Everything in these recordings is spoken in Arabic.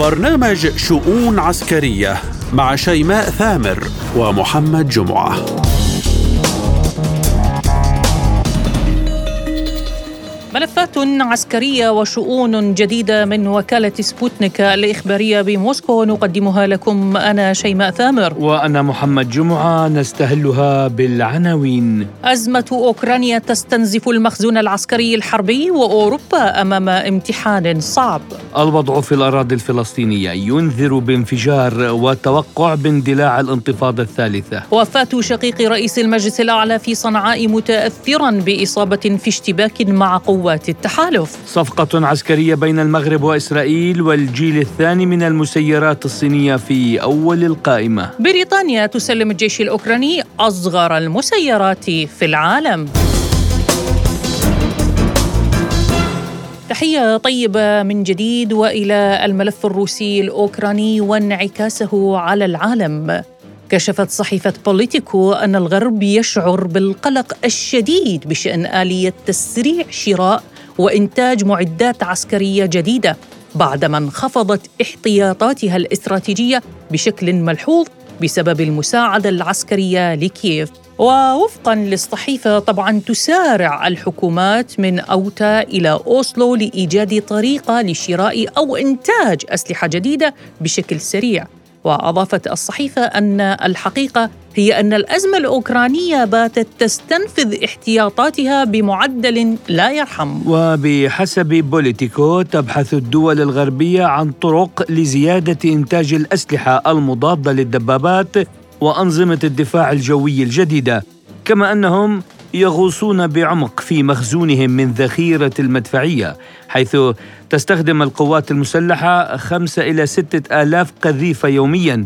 برنامج شؤون عسكرية مع شيماء ثامر ومحمد جمعة. ملفات عسكرية وشؤون جديدة من وكالة سبوتنيك الإخبارية بموسكو. نقدمها لكم أنا شيماء ثامر. وأنا محمد جمعة نستهلها بالعناوين. أزمة أوكرانيا تستنزف المخزون العسكري الحربي وأوروبا أمام امتحان صعب. الوضع في الأراضي الفلسطينية ينذر بانفجار وتوقع باندلاع الانتفاضة الثالثة. وفاة شقيق رئيس المجلس الأعلى في صنعاء متأثرا بإصابة في اشتباك مع قوة قوات التحالف. صفقة عسكرية بين المغرب وإسرائيل والجيل الثاني من المسيرات الصينية في أول القائمة. بريطانيا تسلم الجيش الأوكراني أصغر المسيرات في العالم. تحية طيبة من جديد وإلى الملف الروسي الأوكراني وانعكاسه على العالم. كشفت صحيفة بوليتيكو أن الغرب يشعر بالقلق الشديد بشأن آلية تسريع شراء وإنتاج معدات عسكرية جديدة بعدما انخفضت احتياطاتها الاستراتيجية بشكل ملحوظ بسبب المساعدة العسكرية لكييف. ووفقا للصحيفة طبعا تسارع الحكومات من أوتا إلى أوسلو لإيجاد طريقة لشراء أو إنتاج أسلحة جديدة بشكل سريع. وأضافت الصحيفة أن الحقيقة هي أن الأزمة الأوكرانية باتت تستنفذ احتياطاتها بمعدل لا يرحم. وبحسب بوليتيكو تبحث الدول الغربية عن طرق لزيادة إنتاج الأسلحة المضادة للدبابات وأنظمة الدفاع الجوي الجديدة، كما أنهم يغوصون بعمق في مخزونهم من ذخيرة المدفعية حيث تستخدم القوات المسلحة خمسة إلى ستة آلاف قذيفة يوميا.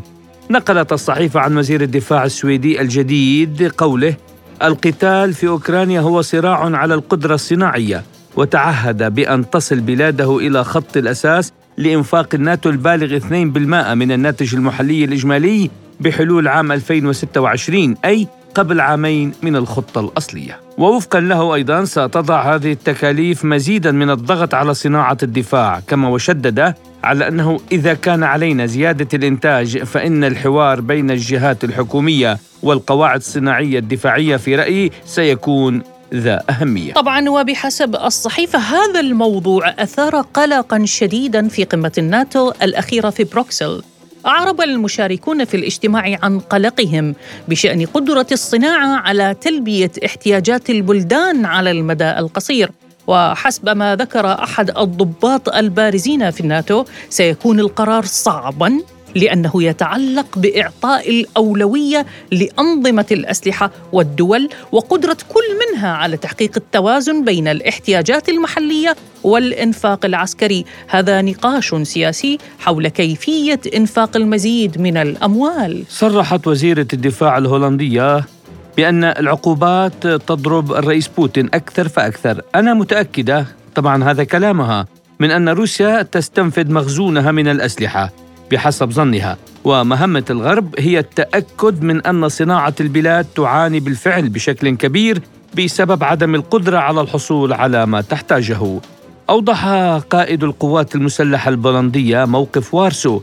نقلت الصحيفة عن وزير الدفاع السويدي الجديد قوله القتال في أوكرانيا هو صراع على القدرة الصناعية وتعهد بأن تصل بلاده إلى خط الأساس لإنفاق الناتو البالغ 2% من الناتج المحلي الإجمالي بحلول عام 2026 أي قبل عامين من الخطة الأصلية. ووفقا له أيضا ستضع هذه التكاليف مزيدا من الضغط على صناعة الدفاع كما وشدد على أنه إذا كان علينا زيادة الإنتاج فإن الحوار بين الجهات الحكومية والقواعد الصناعية الدفاعية في رأيي سيكون ذا أهمية. طبعا وبحسب الصحيفة هذا الموضوع أثار قلقا شديدا في قمة الناتو الأخيرة في بروكسل. أعرب المشاركون في الاجتماع عن قلقهم بشأن قدرة الصناعة على تلبية احتياجات البلدان على المدى القصير. وحسب ما ذكر أحد الضباط البارزين في الناتو سيكون القرار صعبا لأنه يتعلق بإعطاء الأولوية لأنظمة الأسلحة والدول وقدرة كل منها على تحقيق التوازن بين الاحتياجات المحلية والإنفاق العسكري. هذا نقاش سياسي حول كيفية إنفاق المزيد من الأموال. صرحت وزيرة الدفاع الهولندية بأن العقوبات تضرب الرئيس بوتين أكثر فأكثر. أنا متأكدة طبعا هذا كلامها من أن روسيا تستنفذ مخزونها من الأسلحة. بحسب ظنها. ومهمة الغرب هي التأكد من أن صناعة البلاد تعاني بالفعل بشكل كبير بسبب عدم القدرة على الحصول على ما تحتاجه. أوضح قائد القوات المسلحة البولندية موقف وارسو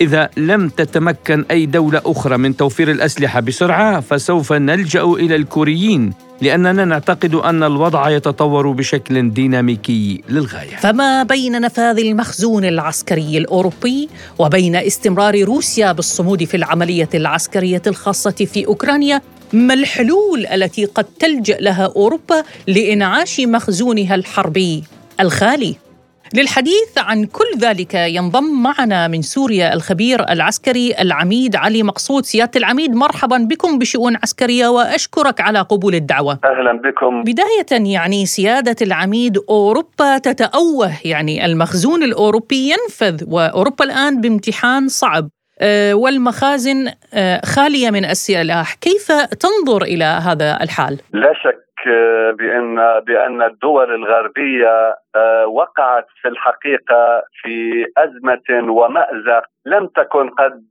إذا لم تتمكن أي دولة أخرى من توفير الأسلحة بسرعة فسوف نلجأ إلى الكوريين لأننا نعتقد أن الوضع يتطور بشكل ديناميكي للغاية. فما بين نفاذ المخزون العسكري الأوروبي وبين استمرار روسيا بالصمود في العملية العسكرية الخاصة في أوكرانيا ما الحلول التي قد تلجأ لها أوروبا لإنعاش مخزونها الحربي الخالي؟ للحديث عن كل ذلك ينضم معنا من سوريا الخبير العسكري العميد علي مقصود سيادة العميد مرحبا بكم بشؤون عسكرية وأشكرك على قبول الدعوة. أهلا بكم. بداية يعني سيادة العميد أوروبا تتأوه يعني المخزون الأوروبي ينفذ وأوروبا الآن بامتحان صعب. آه، والمخازن آه، خالية من السلاح، كيف تنظر إلى هذا الحال؟ لا شك بأن بأن الدول الغربية آه، وقعت في الحقيقة في أزمة ومأزق لم تكن قد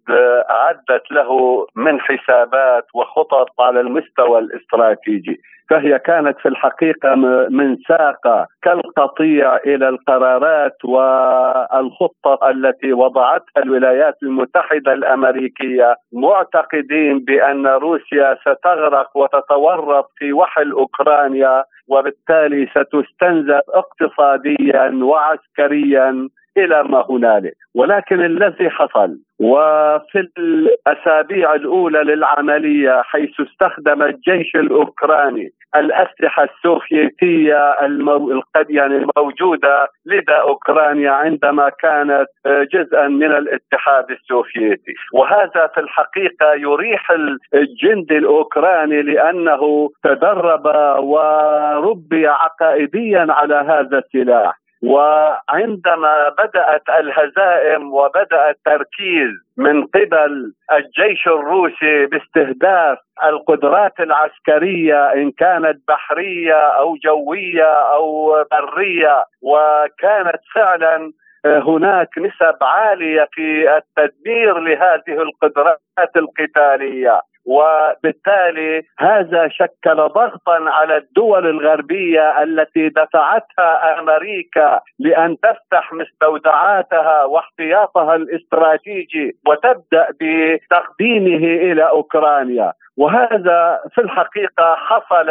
اعدت له من حسابات وخطط على المستوى الاستراتيجي. فهي كانت في الحقيقة من ساقه كالقطيع إلى القرارات والخطة التي وضعتها الولايات المتحدة الأمريكية معتقدين بأن روسيا ستغرق وتتورط في وحل أوكرانيا وبالتالي ستستنزف اقتصاديا وعسكريا إلى ما هنالك. ولكن الذي حصل وفي الأسابيع الأولى للعملية حيث استخدم الجيش الأوكراني الأسلحة السوفيتية المو... يعني الموجودة لدى أوكرانيا عندما كانت جزءا من الاتحاد السوفيتي. وهذا في الحقيقة يريح الجندي الأوكراني لأنه تدرب وربي عقائديا على هذا السلاح. وعندما بدأت الهزائم وبدا التركيز من قبل الجيش الروسي باستهداف القدرات العسكرية إن كانت بحرية أو جوية أو برية وكانت فعلا هناك نسب عالية في التدمير لهذه القدرات القتالية. وبالتالي هذا شكل ضغطا على الدول الغربية التي دفعتها أمريكا لأن تفتح مستودعاتها واحتياطها الاستراتيجي وتبدأ بتقديمه إلى أوكرانيا. وهذا في الحقيقة حصل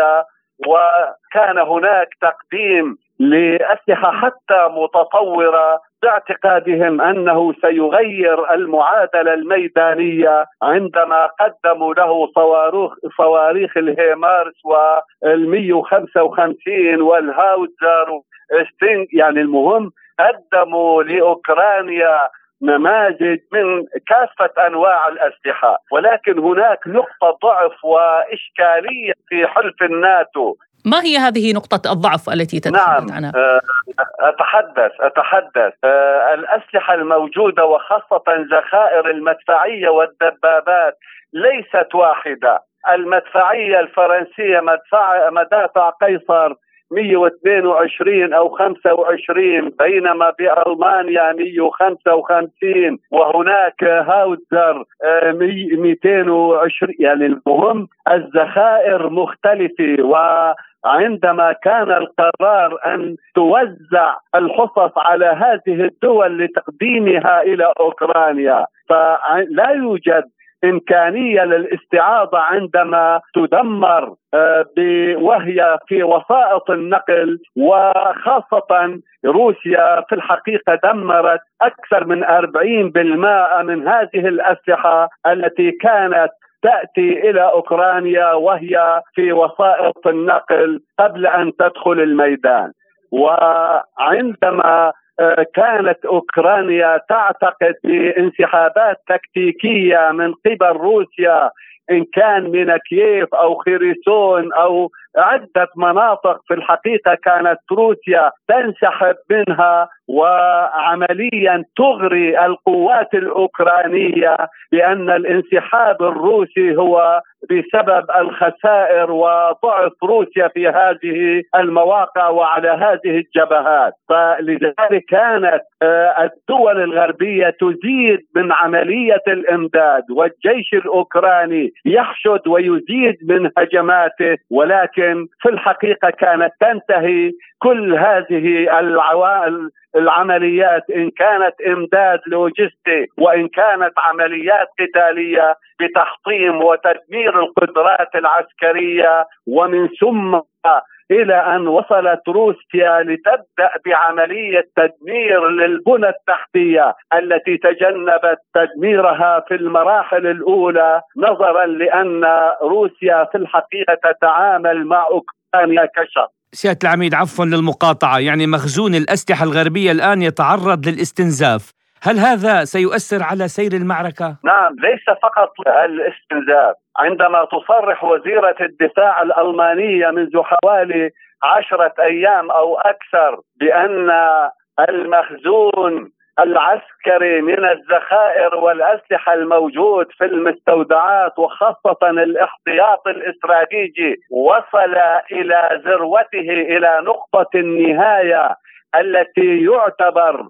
وكان هناك تقديم لأسلحة حتى متطورة باعتقادهم أنه سيغير المعادلة الميدانية عندما قدموا له صواريخ صواريخ الهيمارس وال 155 والهاوزر يعني المهم قدموا لأوكرانيا نماذج من كافة أنواع الأسلحة. ولكن هناك نقطة ضعف وإشكالية في حلف الناتو. ما هي هذه نقطة الضعف التي تتحدث نعم عنها؟ آه، أتحدث أتحدث آه، الأسلحة الموجودة وخاصة ذخائر المدفعية والدبابات ليست واحدة المدفعية الفرنسية مدفع مدافع قيصر 122 أو 25 بينما بألمانيا 155 وهناك هاوتزر 220 يعني المهم الذخائر مختلفة و عندما كان القرار أن توزع الحصص على هذه الدول لتقديمها إلى أوكرانيا فلا يوجد إمكانية للاستعاضة عندما تدمر آه، وهي في وسائط النقل وخاصة روسيا في الحقيقة دمرت أكثر من 40% من هذه الأسلحة التي كانت تأتي إلى أوكرانيا وهي في وسائط النقل قبل أن تدخل الميدان. وعندما كانت أوكرانيا تعتقد بانسحابات تكتيكية من قبل روسيا إن كان من كييف أو خيرسون أو عدة مناطق في الحقيقة كانت روسيا تنسحب منها وعمليا تغري القوات الأوكرانية بأن الانسحاب الروسي هو بسبب الخسائر وضعف روسيا في هذه المواقع وعلى هذه الجبهات. فلذلك كانت آه، الدول الغربية تزيد من عملية الإمداد والجيش الأوكراني يحشد ويزيد من هجماته ولكن في الحقيقة كانت تنتهي كل هذه العوائل العمليات إن كانت إمداد لوجستي وإن كانت عمليات قتالية بتحطيم وتدمير القدرات العسكرية ومن ثم إلى أن وصلت روسيا لتبدأ بعملية تدمير للبنى التحتية التي تجنبت تدميرها في المراحل الأولى نظرا لأن روسيا في الحقيقة تتعامل مع أوكرانيا كشخص سيادة العميد عفوا للمقاطعة. يعني مخزون الأسلحة الغربية الآن يتعرض للاستنزاف. هل هذا سيؤثر على سير المعركة؟ نعم ليس فقط الاستنزاف. عندما تصرح وزيرة الدفاع الألمانية منذ حوالي عشرة أيام أو أكثر بأن المخزون العسكري من الذخائر والأسلحة الموجود في المستودعات وخاصة الاحتياط الاستراتيجي وصل إلى ذروته إلى نقطة النهاية التي يعتبر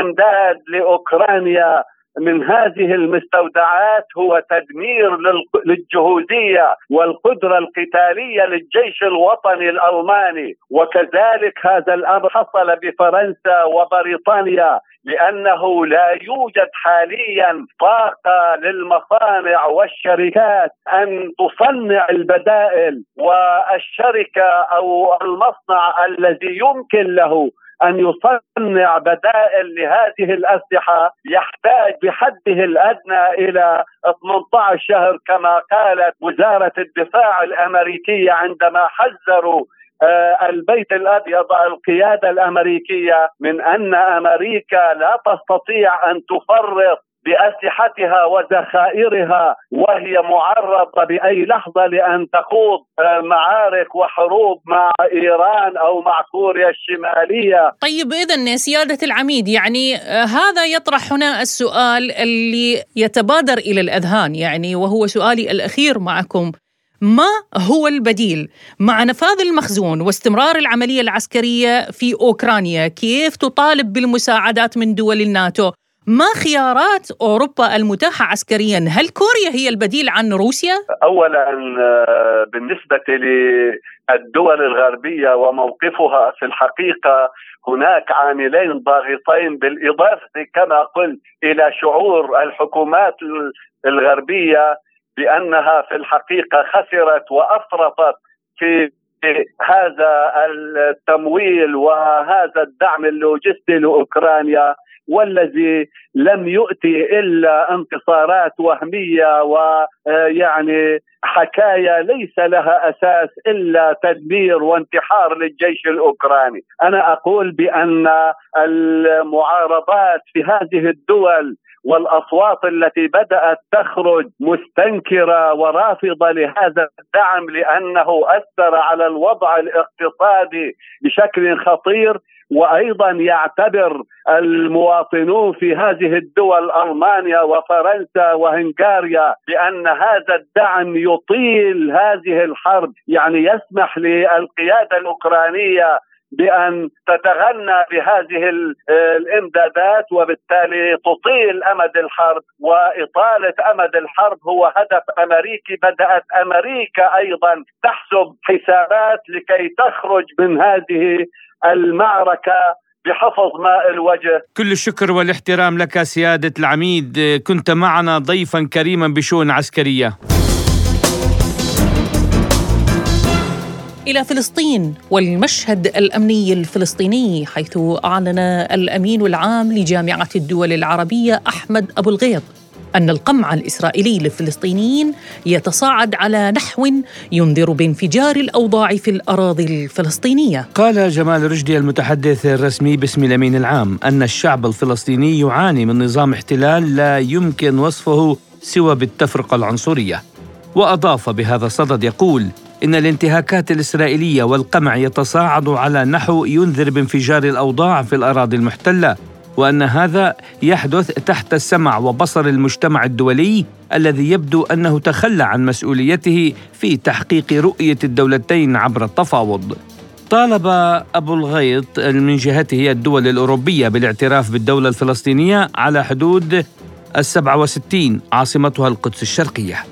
إمداد لأوكرانيا من هذه المستودعات هو تدمير للجهوزية والقدرة القتالية للجيش الوطني الألماني. وكذلك هذا الأمر حصل بفرنسا وبريطانيا لأنه لا يوجد حاليا طاقة للمصانع والشركات أن تصنع البدائل والشركة أو المصنع الذي يمكن له أن يصنع بدائل لهذه الأسلحة يحتاج بحده الأدنى إلى 18 شهر كما قالت وزارة الدفاع الأمريكية عندما حذروا آه، البيت الأبيض القيادة الأمريكية من أن أمريكا لا تستطيع أن تفرط بأسلحتها وذخائرها وهي معرضة بأي لحظة لأن تخوض معارك وحروب مع إيران أو مع كوريا الشمالية. طيب اذا سيادة العميد يعني آه، هذا يطرح هنا السؤال اللي يتبادر إلى الأذهان يعني وهو سؤالي الأخير معكم. ما هو البديل مع نفاذ المخزون واستمرار العملية العسكرية في أوكرانيا كيف تطالب بالمساعدات من دول الناتو ما خيارات أوروبا المتاحة عسكريا؟ هل كوريا هي البديل عن روسيا؟ اولا آه، بالنسبة للدول الغربية وموقفها في الحقيقة هناك عاملين ضاغطين بالإضافة كما قلت إلى شعور الحكومات الغربية بأنها في الحقيقة خسرت وأفرطت في هذا التمويل وهذا الدعم اللوجستي لأوكرانيا والذي لم يؤتي إلا انتصارات وهمية ويعني حكايه ليس لها أساس إلا تدمير وانتحار للجيش الأوكراني، أنا أقول بأن المعارضات في هذه الدول والأصوات التي بدأت تخرج مستنكرة ورافضة لهذا الدعم لأنه أثر على الوضع الاقتصادي بشكل خطير وأيضا يعتبر المواطنون في هذه الدول ألمانيا وفرنسا وهنغاريا بأن هذا الدعم يطيل هذه الحرب. يعني يسمح للقيادة الأوكرانية بأن تتغنى بهذه الإمدادات وبالتالي تطيل أمد الحرب. وإطالة أمد الحرب هو هدف أمريكي. بدأت أمريكا أيضا تحسب حسابات لكي تخرج من هذه المعركة بحفظ ماء الوجه. كل الشكر والاحترام لك سيادة العميد. كنت معنا ضيفا كريما بشؤون عسكرية. إلى فلسطين والمشهد الأمني الفلسطيني حيث أعلن الأمين العام لجامعة الدول العربية أحمد أبو الغيط. أن القمع الإسرائيلي للفلسطينيين يتصاعد على نحو ينذر بانفجار الأوضاع في الأراضي الفلسطينية. قال جمال رشدي المتحدث الرسمي باسم الأمين العام أن الشعب الفلسطيني يعاني من نظام احتلال لا يمكن وصفه سوى بالتفرقة العنصرية. وأضاف بهذا الصدد يقول إن الانتهاكات الإسرائيلية والقمع يتصاعد على نحو ينذر بانفجار الأوضاع في الأراضي المحتلة وأن هذا يحدث تحت السمع وبصر المجتمع الدولي الذي يبدو أنه تخلى عن مسؤوليته في تحقيق رؤية الدولتين عبر التفاوض. طالب أبو الغيط من جهته الدول الأوروبية بالاعتراف بالدولة الفلسطينية على حدود السبعة وستين عاصمتها القدس الشرقية.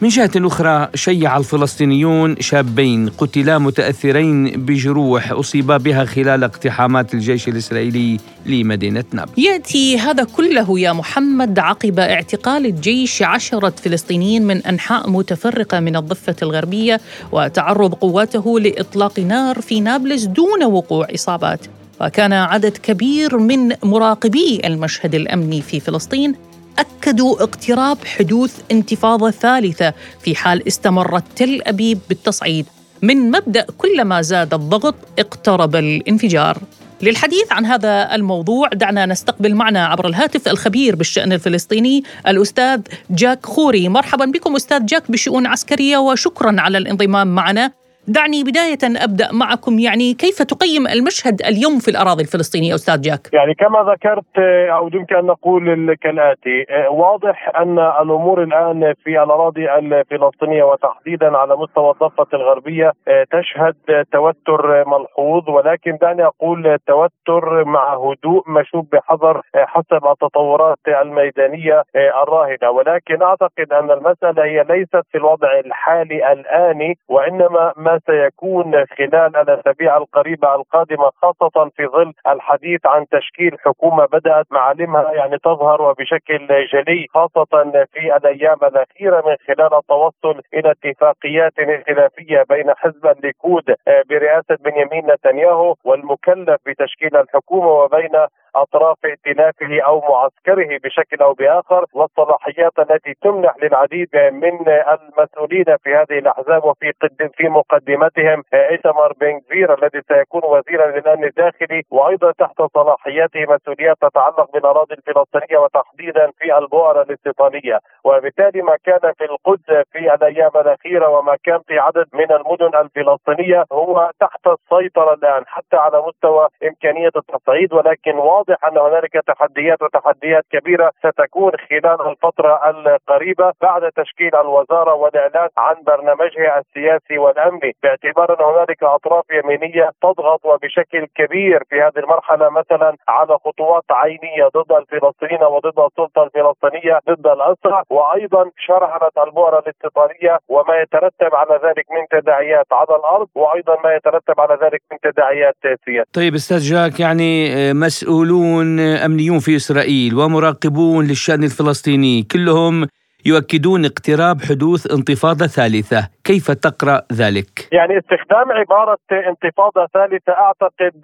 من جهة أخرى شيع الفلسطينيون شابين قتلا متأثرين بجروح أصيبا بها خلال اقتحامات الجيش الإسرائيلي لمدينة نابلس يأتي هذا كله يا محمد عقب اعتقال الجيش عشرة فلسطينيين من أنحاء متفرقة من الضفة الغربية وتعرض قواته لإطلاق نار في نابلس دون وقوع إصابات. وكان عدد كبير من مراقبي المشهد الأمني في فلسطين أكدوا اقتراب حدوث انتفاضة ثالثة في حال استمرت تل أبيب بالتصعيد. من مبدأ كلما زاد الضغط اقترب الانفجار. للحديث عن هذا الموضوع دعنا نستقبل معنا عبر الهاتف الخبير بالشأن الفلسطيني الأستاذ جاك خوري. مرحبا بكم أستاذ جاك بشؤون عسكرية وشكرا على الانضمام معنا. دعني بداية أبدأ معكم يعني كيف تقيم المشهد اليوم في الأراضي الفلسطينية أستاذ جاك؟ يعني كما ذكرت أو يمكن أن نقول كالآتي واضح أن الأمور الآن في الأراضي الفلسطينية وتحديدا على مستوى الضفة الغربية تشهد توتر ملحوظ ولكن دعني أقول توتر مع هدوء مشوب بحذر حسب التطورات الميدانية الراهنة ولكن أعتقد أن المسألة هي ليست في الوضع الحالي الآني وإنما ما سيكون خلال الأسابيع القريبة القادمة خاصة في ظل الحديث عن تشكيل حكومة بدأت معالمها يعني تظهر وبشكل جلي خاصة في الأيام الأخيرة من خلال التوصل إلى اتفاقيات ائتلافية بين حزب الليكود برئاسة بنيامين نتنياهو والمكلف بتشكيل الحكومة وبين أطراف ائتلافه أو معسكره بشكل أو بآخر والصلاحيات التي تمنح للعديد من المسؤولين في هذه الأحزاب وفي في مقدمتهم ايتمار بن كفير الذي سيكون وزيرا للأمن الداخلي وأيضا تحت صلاحياته مسؤوليات تتعلق بالأراضي الفلسطينية وتحديدا في البؤر الاستيطانية. وبالتالي ما كان في القدس في الأيام الأخيرة وما كان في عدد من المدن الفلسطينية هو تحت السيطرة الآن حتى على مستوى إمكانية التصعيد. ولكن واضح أن هنالك تحديات وتحديات كبيرة ستكون خلال الفترة القريبة بعد تشكيل الوزارة والإعلان عن برنامجها السياسي والأمني. باعتبار أن هنالك أطراف يمينية تضغط وبشكل كبير في هذه المرحلة مثلا على خطوات عينية ضد الفلسطينيين وضد السلطة الفلسطينية ضد الأسرى وأيضا شرعنه البؤره الاستيطانيه وما يترتب على ذلك من تداعيات على الأرض وأيضا ما يترتب على ذلك من تداعيات سياسية. طيب أستاذ جاك يعني مسؤولون مسؤولون أمنيون في إسرائيل ومراقبون للشأن الفلسطيني كلهم يؤكدون اقتراب حدوث انتفاضة ثالثة. كيف تقرأ ذلك؟ يعني استخدام عبارة انتفاضة ثالثة أعتقد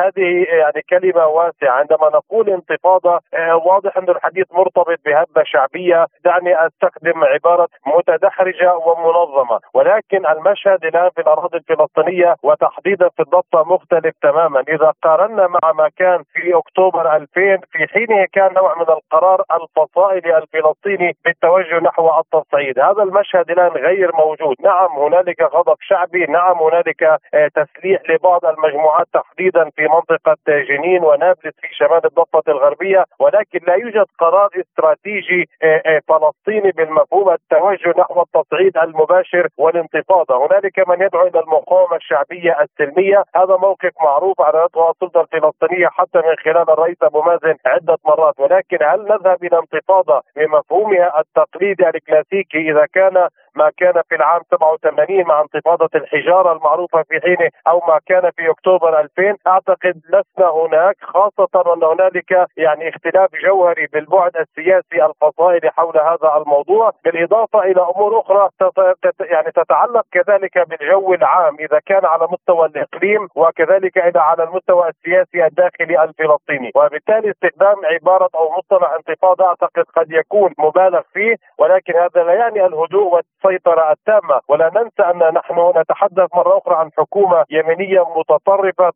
هذه يعني كلمة واسعة. عندما نقول انتفاضة واضح أن الحديث مرتبط بهبة شعبية. دعني أستخدم عبارة متدحرجة ومنظمة. ولكن المشهد الآن في الأراضي الفلسطينية وتحديدا في الضفة مختلف تماما. إذا قارنا مع ما كان في أكتوبر 2000 في حينه كان نوع من القرار الفصائلي الفلسطيني بالتوجه نحو التصعيد هذا المشهد الآن غير موجود. نعم هنالك غضب شعبي نعم هنالك آه، تسليح لبعض المجموعات تحديدا في منطقة جنين ونابلس في شمال الضفة الغربية ولكن لا يوجد قرار استراتيجي آه، آه، فلسطيني بالمفهوم التوجه نحو التصعيد المباشر والانتفاضة. هنالك من يدعو إلى المقاومة الشعبية السلمية. هذا موقف معروف على نطوى السلطة الفلسطينية حتى من خلال الرئيس أبو مازن عدة مرات. ولكن هل نذهب إلى انتفاضة بمفهومها التقليدي؟ الكلاسيكي إذا كان ما كان في العام 87 مع انتفاضة الحجارة المعروفة في حينه أو ما كان في أكتوبر 2000 أعتقد لسنا هناك خاصة وأن هنالك يعني اختلاف جوهري بالبعد السياسي الفصائلي حول هذا الموضوع. بالإضافة إلى أمور أخرى يعني تتعلق كذلك بالجو العام. إذا كان على مستوى الإقليم وكذلك إذا على المستوى السياسي الداخلي الفلسطيني. وبالتالي استخدام عبارة أو مصطلح انتفاضة أعتقد قد يكون مبالغ فيه. ولكن هذا لا يعني الهدوء السيطرة التامة. ولا ننسى أن نحن نتحدث مرة أخرى عن حكومة يمينية متطرفة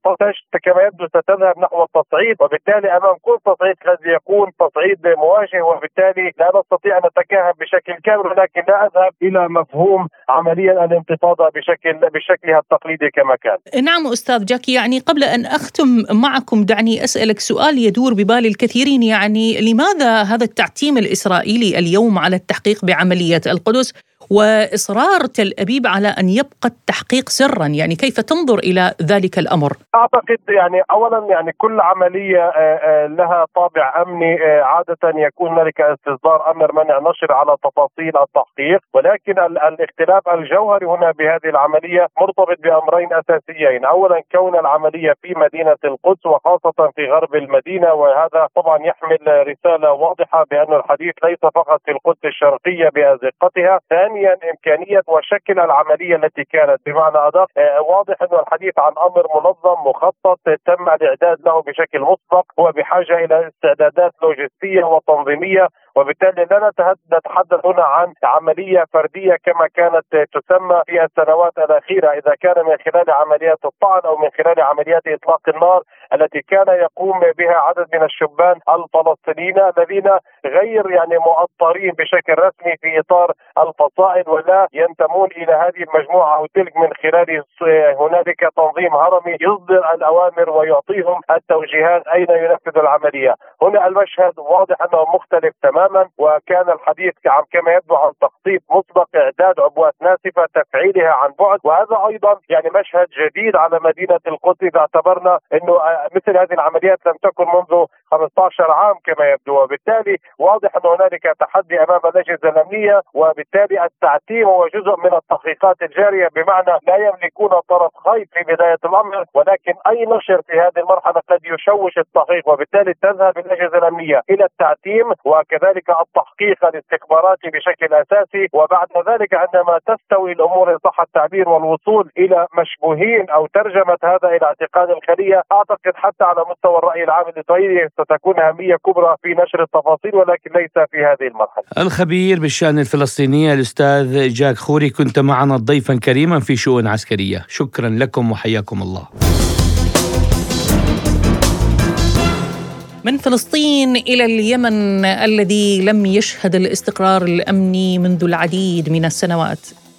كما يبدو ستذهب نحو التصعيد وبالتالي أمام كل تصعيد قد يكون تصعيد مواجه وبالتالي لا نستطيع أن نتكهن بشكل كامل ولكن لا أذهب إلى مفهوم عمليا الانتفاضة بشكل بشكلها التقليدي كما كان. نعم أستاذ جاكي يعني قبل أن أختم معكم دعني أسألك سؤال يدور ببال الكثيرين يعني لماذا هذا التعتيم الإسرائيلي اليوم على التحقيق بعملية القدس؟ وإصرار تل أبيب على أن يبقى التحقيق سرا. يعني كيف تنظر إلى ذلك الأمر؟ أعتقد يعني اولا يعني كل عملية آه، آه، لها طابع أمني آه، عادة يكون هنالك استصدار أمر منع نشر على تفاصيل التحقيق. ولكن الاختلاف الجوهري هنا بهذه العملية مرتبط بأمرين أساسيين. اولا كون العملية في مدينة القدس وخاصة في غرب المدينة وهذا طبعا يحمل رسالة واضحة بأن الحديث ليس فقط في القدس الشرقية بأزقتها. ثانيا ثانيا امكانيه وشكل العملية التي كانت. بمعنى أدق آه، واضح انه الحديث عن أمر منظم مخطط تم الإعداد له بشكل مسبق هو بحاجة إلى استعدادات لوجستية وتنظيمية. وبالتالي لا نتحدث هنا عن عملية فردية كما كانت تسمى في السنوات الأخيرة إذا كان من خلال عمليات الطعن أو من خلال عمليات إطلاق النار التي كان يقوم بها عدد من الشبان الفلسطينيين الذين غير يعني مؤطرين بشكل رسمي في إطار الفصائل ولا ينتمون إلى هذه المجموعة أو تلك من خلال هنالك تنظيم هرمي يصدر الأوامر ويعطيهم التوجيهات أين ينفذ العملية، هنا المشهد واضح أنه مختلف تماما. وكان الحديث كما يبدو عن تخطيط مسبق إعداد عبوات ناسفة تفعيلها عن بعد. وهذا أيضا يعني مشهد جديد على مدينة القدس. اذا اعتبرنا إنه مثل هذه العمليات لم تكن منذ 15 عام كما يبدو. وبالتالي واضح أن هنالك تحدي أمام الأجهزة الأمنية وبالتالي التعتيم هو جزء من التحقيقات الجارية بمعنى لا يملكون طرف خيط في بداية الأمر ولكن أي نشر في هذه المرحلة قد يشوش التحقيق وبالتالي تذهب الأجهزة الأمنية إلى التعتيم وكذلك التحقيق الاستخباراتي بشكل أساسي وبعد ذلك عندما تستوي الأمور ان صح التعبير والوصول إلى مشبوهين أو ترجمة هذا إلى اعتقاد الخلية أعتقد حتى على مستوى الرأي العام الاسرائيلي ستكون أهمية كبرى في نشر التفاصيل ولكن ليس في هذه المرحلة. الخبير بالشأن الفلسطيني الأستاذ جاك خوري كنت معنا ضيفا كريما في شؤون عسكرية، شكرا لكم وحياكم الله. من فلسطين إلى اليمن الذي لم يشهد الاستقرار الأمني منذ العديد من السنوات.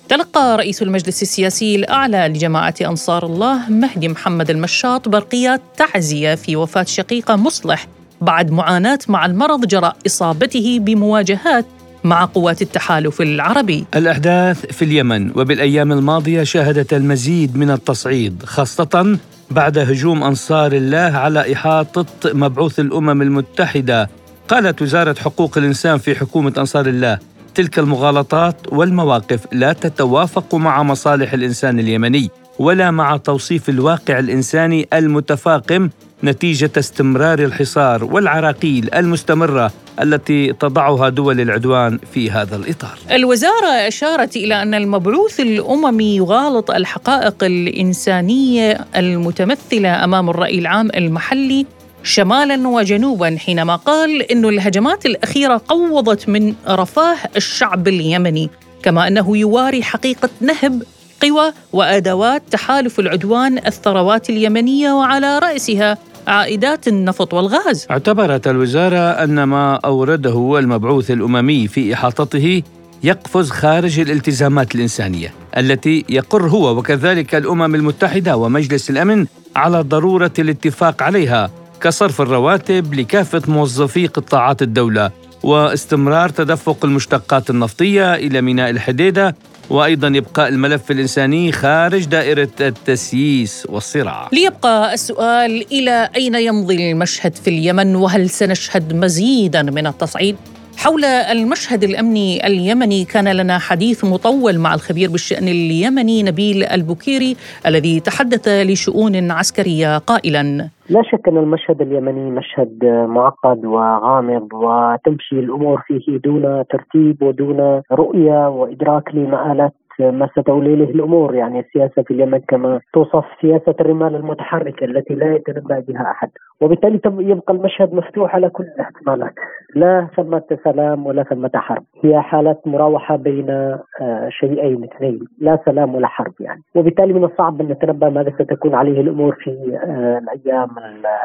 تلقى رئيس المجلس السياسي الأعلى لجماعة أنصار الله مهدي محمد المشاط برقيات تعزية في وفاة شقيقه مصلح بعد معاناة مع المرض جراء إصابته بمواجهات مع قوات التحالف العربي. الأحداث في اليمن وبالأيام الماضية شهدت المزيد من التصعيد خاصة بعد هجوم أنصار الله على إحاطة مبعوث الأمم المتحدة. قالت وزارة حقوق الإنسان في حكومة أنصار الله تلك المغالطات والمواقف لا تتوافق مع مصالح الإنسان اليمني ولا مع توصيف الواقع الإنساني المتفاقم نتيجة استمرار الحصار والعراقيل المستمرة التي تضعها دول العدوان في هذا الإطار. الوزارة أشارت إلى أن المبعوث الأممي يغالط الحقائق الإنسانية المتمثلة أمام الرأي العام المحلي شمالا وجنوبا حينما قال أن الهجمات الأخيرة قوضت من رفاه الشعب اليمني كما أنه يواري حقيقة نهب قوى وأدوات تحالف العدوان الثروات اليمنية وعلى رأسها عائدات النفط والغاز. اعتبرت الوزارة أن ما أورده المبعوث الأممي في إحاطته يقفز خارج الالتزامات الإنسانية التي يقر هو وكذلك الأمم المتحدة ومجلس الأمن على ضرورة الاتفاق عليها كصرف الرواتب لكافة موظفي قطاعات الدولة واستمرار تدفق المشتقات النفطية إلى ميناء الحديدة وأيضا ابقاء الملف الإنساني خارج دائرة التسييس والصراع. ليبقى السؤال إلى أين يمضي المشهد في اليمن وهل سنشهد مزيدا من التصعيد؟ حول المشهد الأمني اليمني كان لنا حديث مطول مع الخبير بالشأن اليمني نبيل البكيري الذي تحدث لشؤون عسكرية قائلا. لا شك أن المشهد اليمني مشهد معقد وغامض وتمشي الأمور فيه دون ترتيب ودون رؤية وإدراك لمآلات ما ستولي إليه الأمور. يعني السياسة في اليمن كما توصف سياسة الرمال المتحركة التي لا يتنبأ بها أحد. وبالتالي يبقى المشهد مفتوح على كل الاحتمالات. لا ثمة سلام ولا ثمة حرب. هي حالة مراوحة بين آه، شيئين اثنين. لا سلام ولا حرب يعني. وبالتالي من الصعب أن نتنبأ ماذا ستكون عليه الأمور في آه، الأيام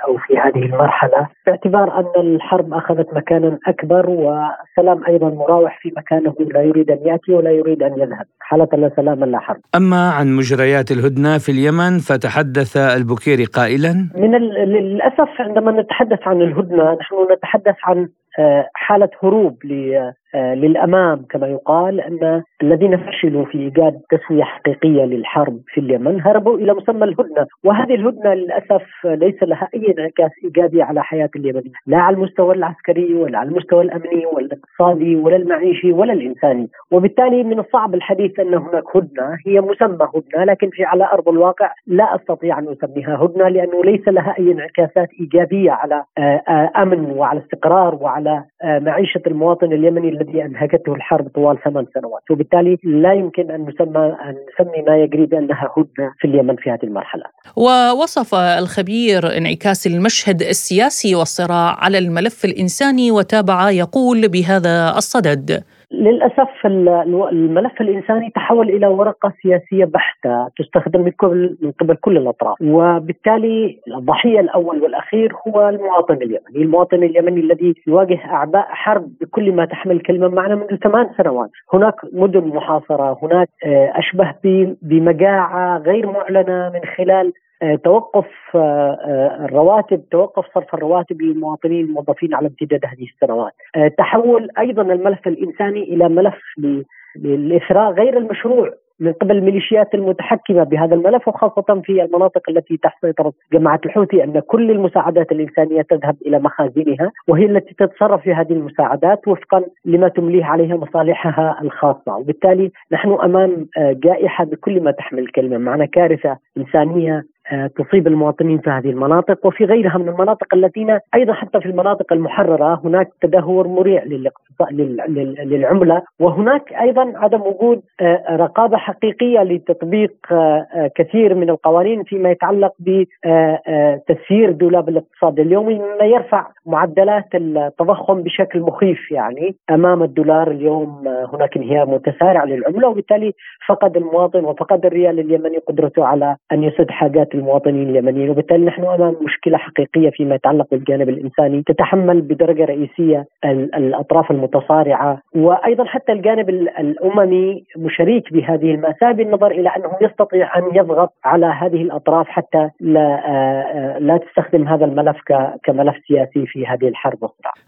أو في هذه المرحلة. باعتبار أن الحرب أخذت مكانا أكبر والسلام أيضا مراوح في مكانه. لا يريد أن يأتي ولا يريد أن يذهب. حالة لا سلام لا حرب أما عن مجريات الهدنة في اليمن فتحدث البكيري قائلا من للأسف عندما نتحدث عن الهدنة نحن نتحدث عن آه، حالة هروب للأمام كما يقال أن الذين فشلوا في إيجاد تسوية حقيقية للحرب في اليمن هربوا إلى مسمى الهدنة، وهذه الهدنة للأسف ليس لها أي انعكاس إيجابي على حياة اليمنيين، لا على المستوى العسكري ولا على المستوى الأمني ولا الاقتصادي ولا المعيشي ولا الإنساني، وبالتالي من الصعب الحديث أن هناك هدنة هي مسمى هدنة لكن في على أرض الواقع لا أستطيع أن أسميها هدنة لأنه ليس لها أي انعكاسات إيجابية على آه، أمن وعلى استقرار وعلى على آه، معيشة المواطن اليمني الذي أنهكته الحرب طوال ثمان سنوات، وبالتالي لا يمكن أن نسمى أن نسمي ما يجري بانها هدنة في اليمن في هذه المرحلة. ووصف الخبير انعكاس المشهد السياسي والصراع على الملف الإنساني وتابع يقول بهذا الصدد للأسف الملف الإنساني تحول إلى ورقة سياسية بحتة تستخدم من قبل كل الأطراف. وبالتالي الضحية الأول والأخير هو المواطن اليمني، المواطن اليمني الذي يواجه أعباء حرب بكل ما تحمل كلمة معنا منذ ثمان سنوات، هناك مدن محاصرة، هناك آه، أشبه بمجاعة غير معلنة من خلال توقف آه، آه، الرواتب توقف صرف الرواتب للمواطنين الموظفين على امتداد هذه السنوات. تحول أيضا الملف الإنساني إلى ملف للإثراء غير المشروع من قبل الميليشيات المتحكمة بهذا الملف وخاصة في المناطق التي تحت سيطره جماعة الحوثي أن كل المساعدات الإنسانية تذهب إلى مخازنها وهي التي تتصرف في هذه المساعدات وفقا لما تمليه عليها مصالحها الخاصة. وبالتالي نحن أمام جائحة بكل ما تحمل الكلمة معنا كارثة إنسانية آه، تصيب المواطنين في هذه المناطق وفي غيرها من المناطق التي أيضا حتى في المناطق المحررة هناك تدهور مريع للعملة وهناك أيضا عدم وجود آه، رقابة حقيقية لتطبيق آه، كثير من القوانين فيما يتعلق بتسيير دولاب الاقتصاد. اليومي مما يرفع معدلات التضخم بشكل مخيف يعني أمام الدولار اليوم هناك انهيار متسارع للعملة وبالتالي فقد المواطن وفقد الريال اليمني قدرته على أن يسد حاجات المواطنين اليمنيين وبالتالي نحن أمام مشكلة حقيقية فيما يتعلق بالجانب الإنساني تتحمل بدرجة رئيسية الأطراف المتصارعة وأيضا حتى الجانب الأممي مشاريك بهذه المأساة بالنظر إلى أنه يستطيع أن يضغط على هذه الأطراف حتى لا لا تستخدم هذا الملف كملف سياسي في هذه الحرب.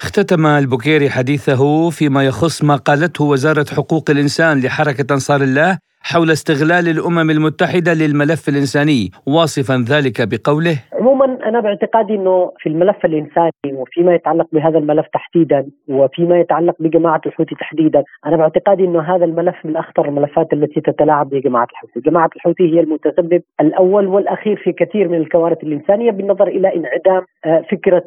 اختتم البوكيري حديثه فيما يخص ما قالته وزارة حقوق الإنسان لحركة أنصار الله حول استغلال الأمم المتحدة للملف الإنساني واصفا ذلك بقوله عموما أنا باعتقادي إنه في الملف الإنساني وفيما يتعلق بهذا الملف تحديدا وفيما يتعلق بجماعة الحوثي تحديدا أنا باعتقادي إنه هذا الملف من أخطر الملفات التي تتلاعب بجماعة الحوثي، جماعة الحوثي هي المتسبب الأول والأخير في كثير من الكوارث الإنسانية بالنظر إلى انعدام آه، فكرة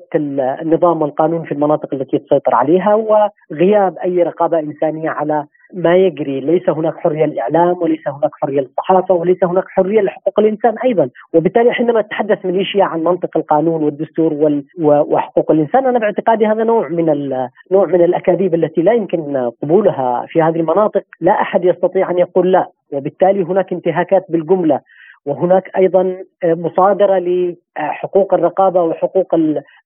النظام والقانون في المناطق التي تسيطر عليها وغياب أي رقابة إنسانية على ما يجري. ليس هناك حرية للإعلام وليس هناك حرية للصحافة وليس هناك حرية لحقوق الإنسان أيضا. وبالتالي حينما تحدث ميليشيا عن منطق القانون والدستور وال وحقوق الإنسان أنا باعتقادي هذا نوع من نوع من الأكاذيب التي لا يمكن قبولها في هذه المناطق. لا أحد يستطيع أن يقول لا. وبالتالي هناك انتهاكات بالجملة. وهناك أيضا مصادرة لحقوق الرقابة وحقوق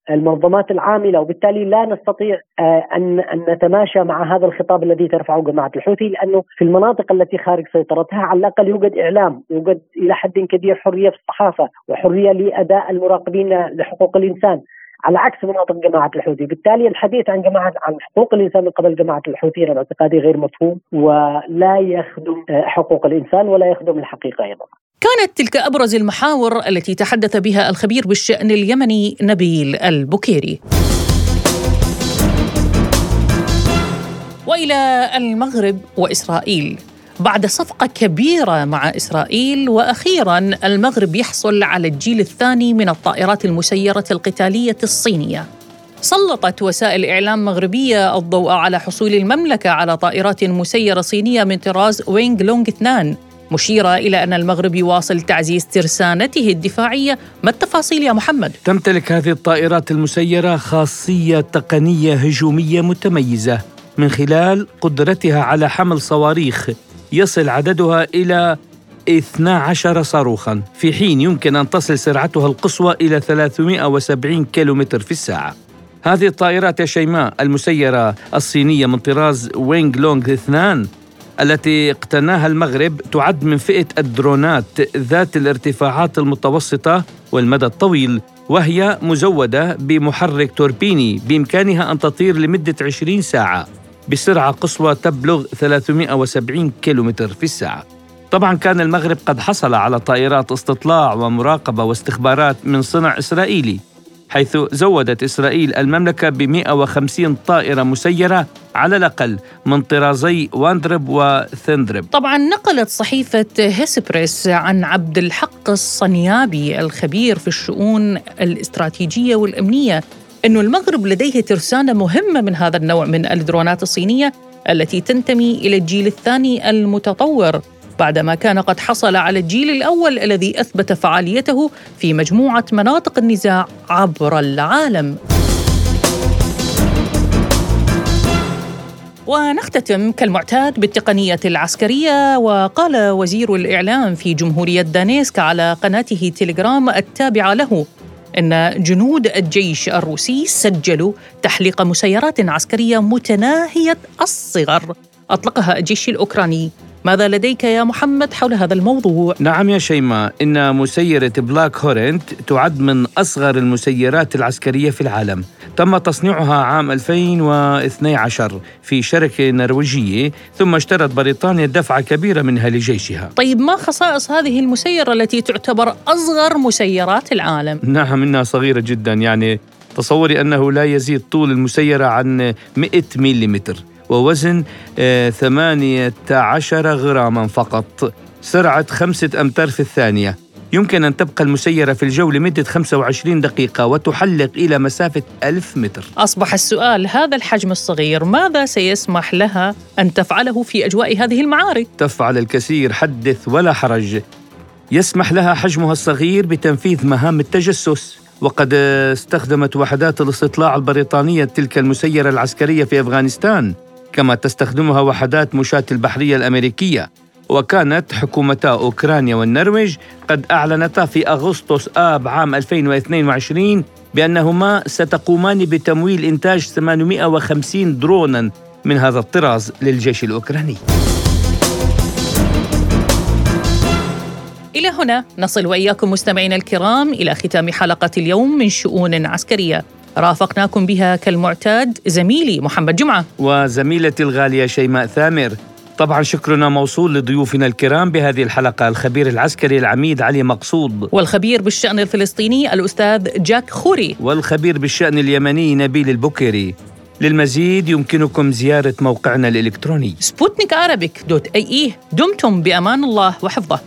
المنظمات العاملة وبالتالي لا نستطيع آه، أن أن نتماشى مع هذا الخطاب الذي ترفعه جماعة الحوثي لأنه في المناطق التي خارج سيطرتها على الأقل يوجد إعلام، يوجد إلى حد كبير حرية في الصحافة وحرية لأداء المراقبين لحقوق الإنسان. على عكس مناطق جماعة الحوثي، بالتالي الحديث عن جماعة عن حقوق الإنسان من قبل جماعة الحوثي أنا باعتقادي غير مفهوم ولا يخدم آه، حقوق الإنسان ولا يخدم الحقيقة أيضا. كانت تلك أبرز المحاور التي تحدث بها الخبير بالشأن اليمني نبيل البكيري. وإلى المغرب وإسرائيل بعد صفقة كبيرة مع إسرائيل وأخيرا المغرب يحصل على الجيل الثاني من الطائرات المسيرة القتالية الصينية. سلطت وسائل إعلام مغربية الضوء على حصول المملكة على طائرات مسيرة صينية من طراز وينغ لونغ 2 مشيرة إلى أن المغرب يواصل تعزيز ترسانته الدفاعية. ما التفاصيل يا محمد؟ تمتلك هذه الطائرات المسيرة خاصية تقنية هجومية متميزة. من خلال قدرتها على حمل صواريخ يصل عددها إلى 12 صاروخا. في حين يمكن أن تصل سرعتها القصوى إلى 370 كيلومتر في الساعة. هذه الطائرات يا شيماء المسيرة الصينية من طراز وينغ لونغ 2 التي اقتناها المغرب تعد من فئة الدرونات ذات الارتفاعات المتوسطة والمدى الطويل وهي مزودة بمحرك توربيني بإمكانها أن تطير لمدة 20 ساعة بسرعة قصوى تبلغ 370 كيلومتر في الساعة. طبعا كان المغرب قد حصل على طائرات استطلاع ومراقبة واستخبارات من صنع إسرائيلي حيث زودت إسرائيل المملكة ب 150 طائرة مسيرة على الأقل من طرازي واندرب وثندرب. طبعا نقلت صحيفة هيسبريس عن عبد الحق الصنيابي الخبير في الشؤون الاستراتيجية والأمنية أن المغرب لديه ترسانة مهمة من هذا النوع من الدرونات الصينية التي تنتمي إلى الجيل الثاني المتطور. بعدما كان قد حصل على الجيل الأول الذي أثبت فعاليته في مجموعة مناطق النزاع عبر العالم. ونختتم كالمعتاد بالتقنية العسكرية وقال وزير الإعلام في جمهورية دانيسك على قناته تيليجرام التابعة له إن جنود الجيش الروسي سجلوا تحليق مسيرات عسكرية متناهية الصغر. أطلقها الجيش الأوكراني. ماذا لديك يا محمد حول هذا الموضوع؟ نعم يا شيماء إن مسيرة بلاك هورنت تعد من أصغر المسيرات العسكرية في العالم تم تصنيعها عام 2012 في شركة نرويجية ثم اشترت بريطانيا دفعة كبيرة منها لجيشها طيب ما خصائص هذه المسيرة التي تعتبر أصغر مسيرات العالم؟ نعم إنها صغيرة جدا يعني تصوري أنه لا يزيد طول المسيرة عن 100 ملم ووزن 18 آه، غراما فقط. سرعة خمسة أمتار في الثانية. يمكن أن تبقى المسيرة في الجو لمدة 25 دقيقة وتحلق إلى مسافة 1000 متر. أصبح السؤال هذا الحجم الصغير ماذا سيسمح لها أن تفعله في أجواء هذه المعارك؟ تفعل الكثير حدث ولا حرج. يسمح لها حجمها الصغير بتنفيذ مهام التجسس. وقد استخدمت وحدات الاستطلاع البريطانية تلك المسيرة العسكرية في أفغانستان. كما تستخدمها وحدات مشاة البحرية الأمريكية وكانت حكومتا أوكرانيا والنرويج قد أعلنتا في أغسطس آب عام 2022 بأنهما ستقومان بتمويل إنتاج 850 درونا من هذا الطراز للجيش الأوكراني. إلى هنا نصل وإياكم مستمعينا الكرام إلى ختام حلقة اليوم من شؤون عسكرية. رافقناكم بها كالمعتاد زميلي محمد جمعة. وزميلتي الغالية شيماء ثامر. طبعا شكرنا موصول لضيوفنا الكرام بهذه الحلقة. الخبير العسكري العميد علي مقصود. والخبير بالشأن الفلسطيني الأستاذ جاك خوري. والخبير بالشأن اليمني نبيل البكري. للمزيد يمكنكم زيارة موقعنا الإلكتروني. سبوتنيك dot AE. دمتم بأمان الله وحفظه.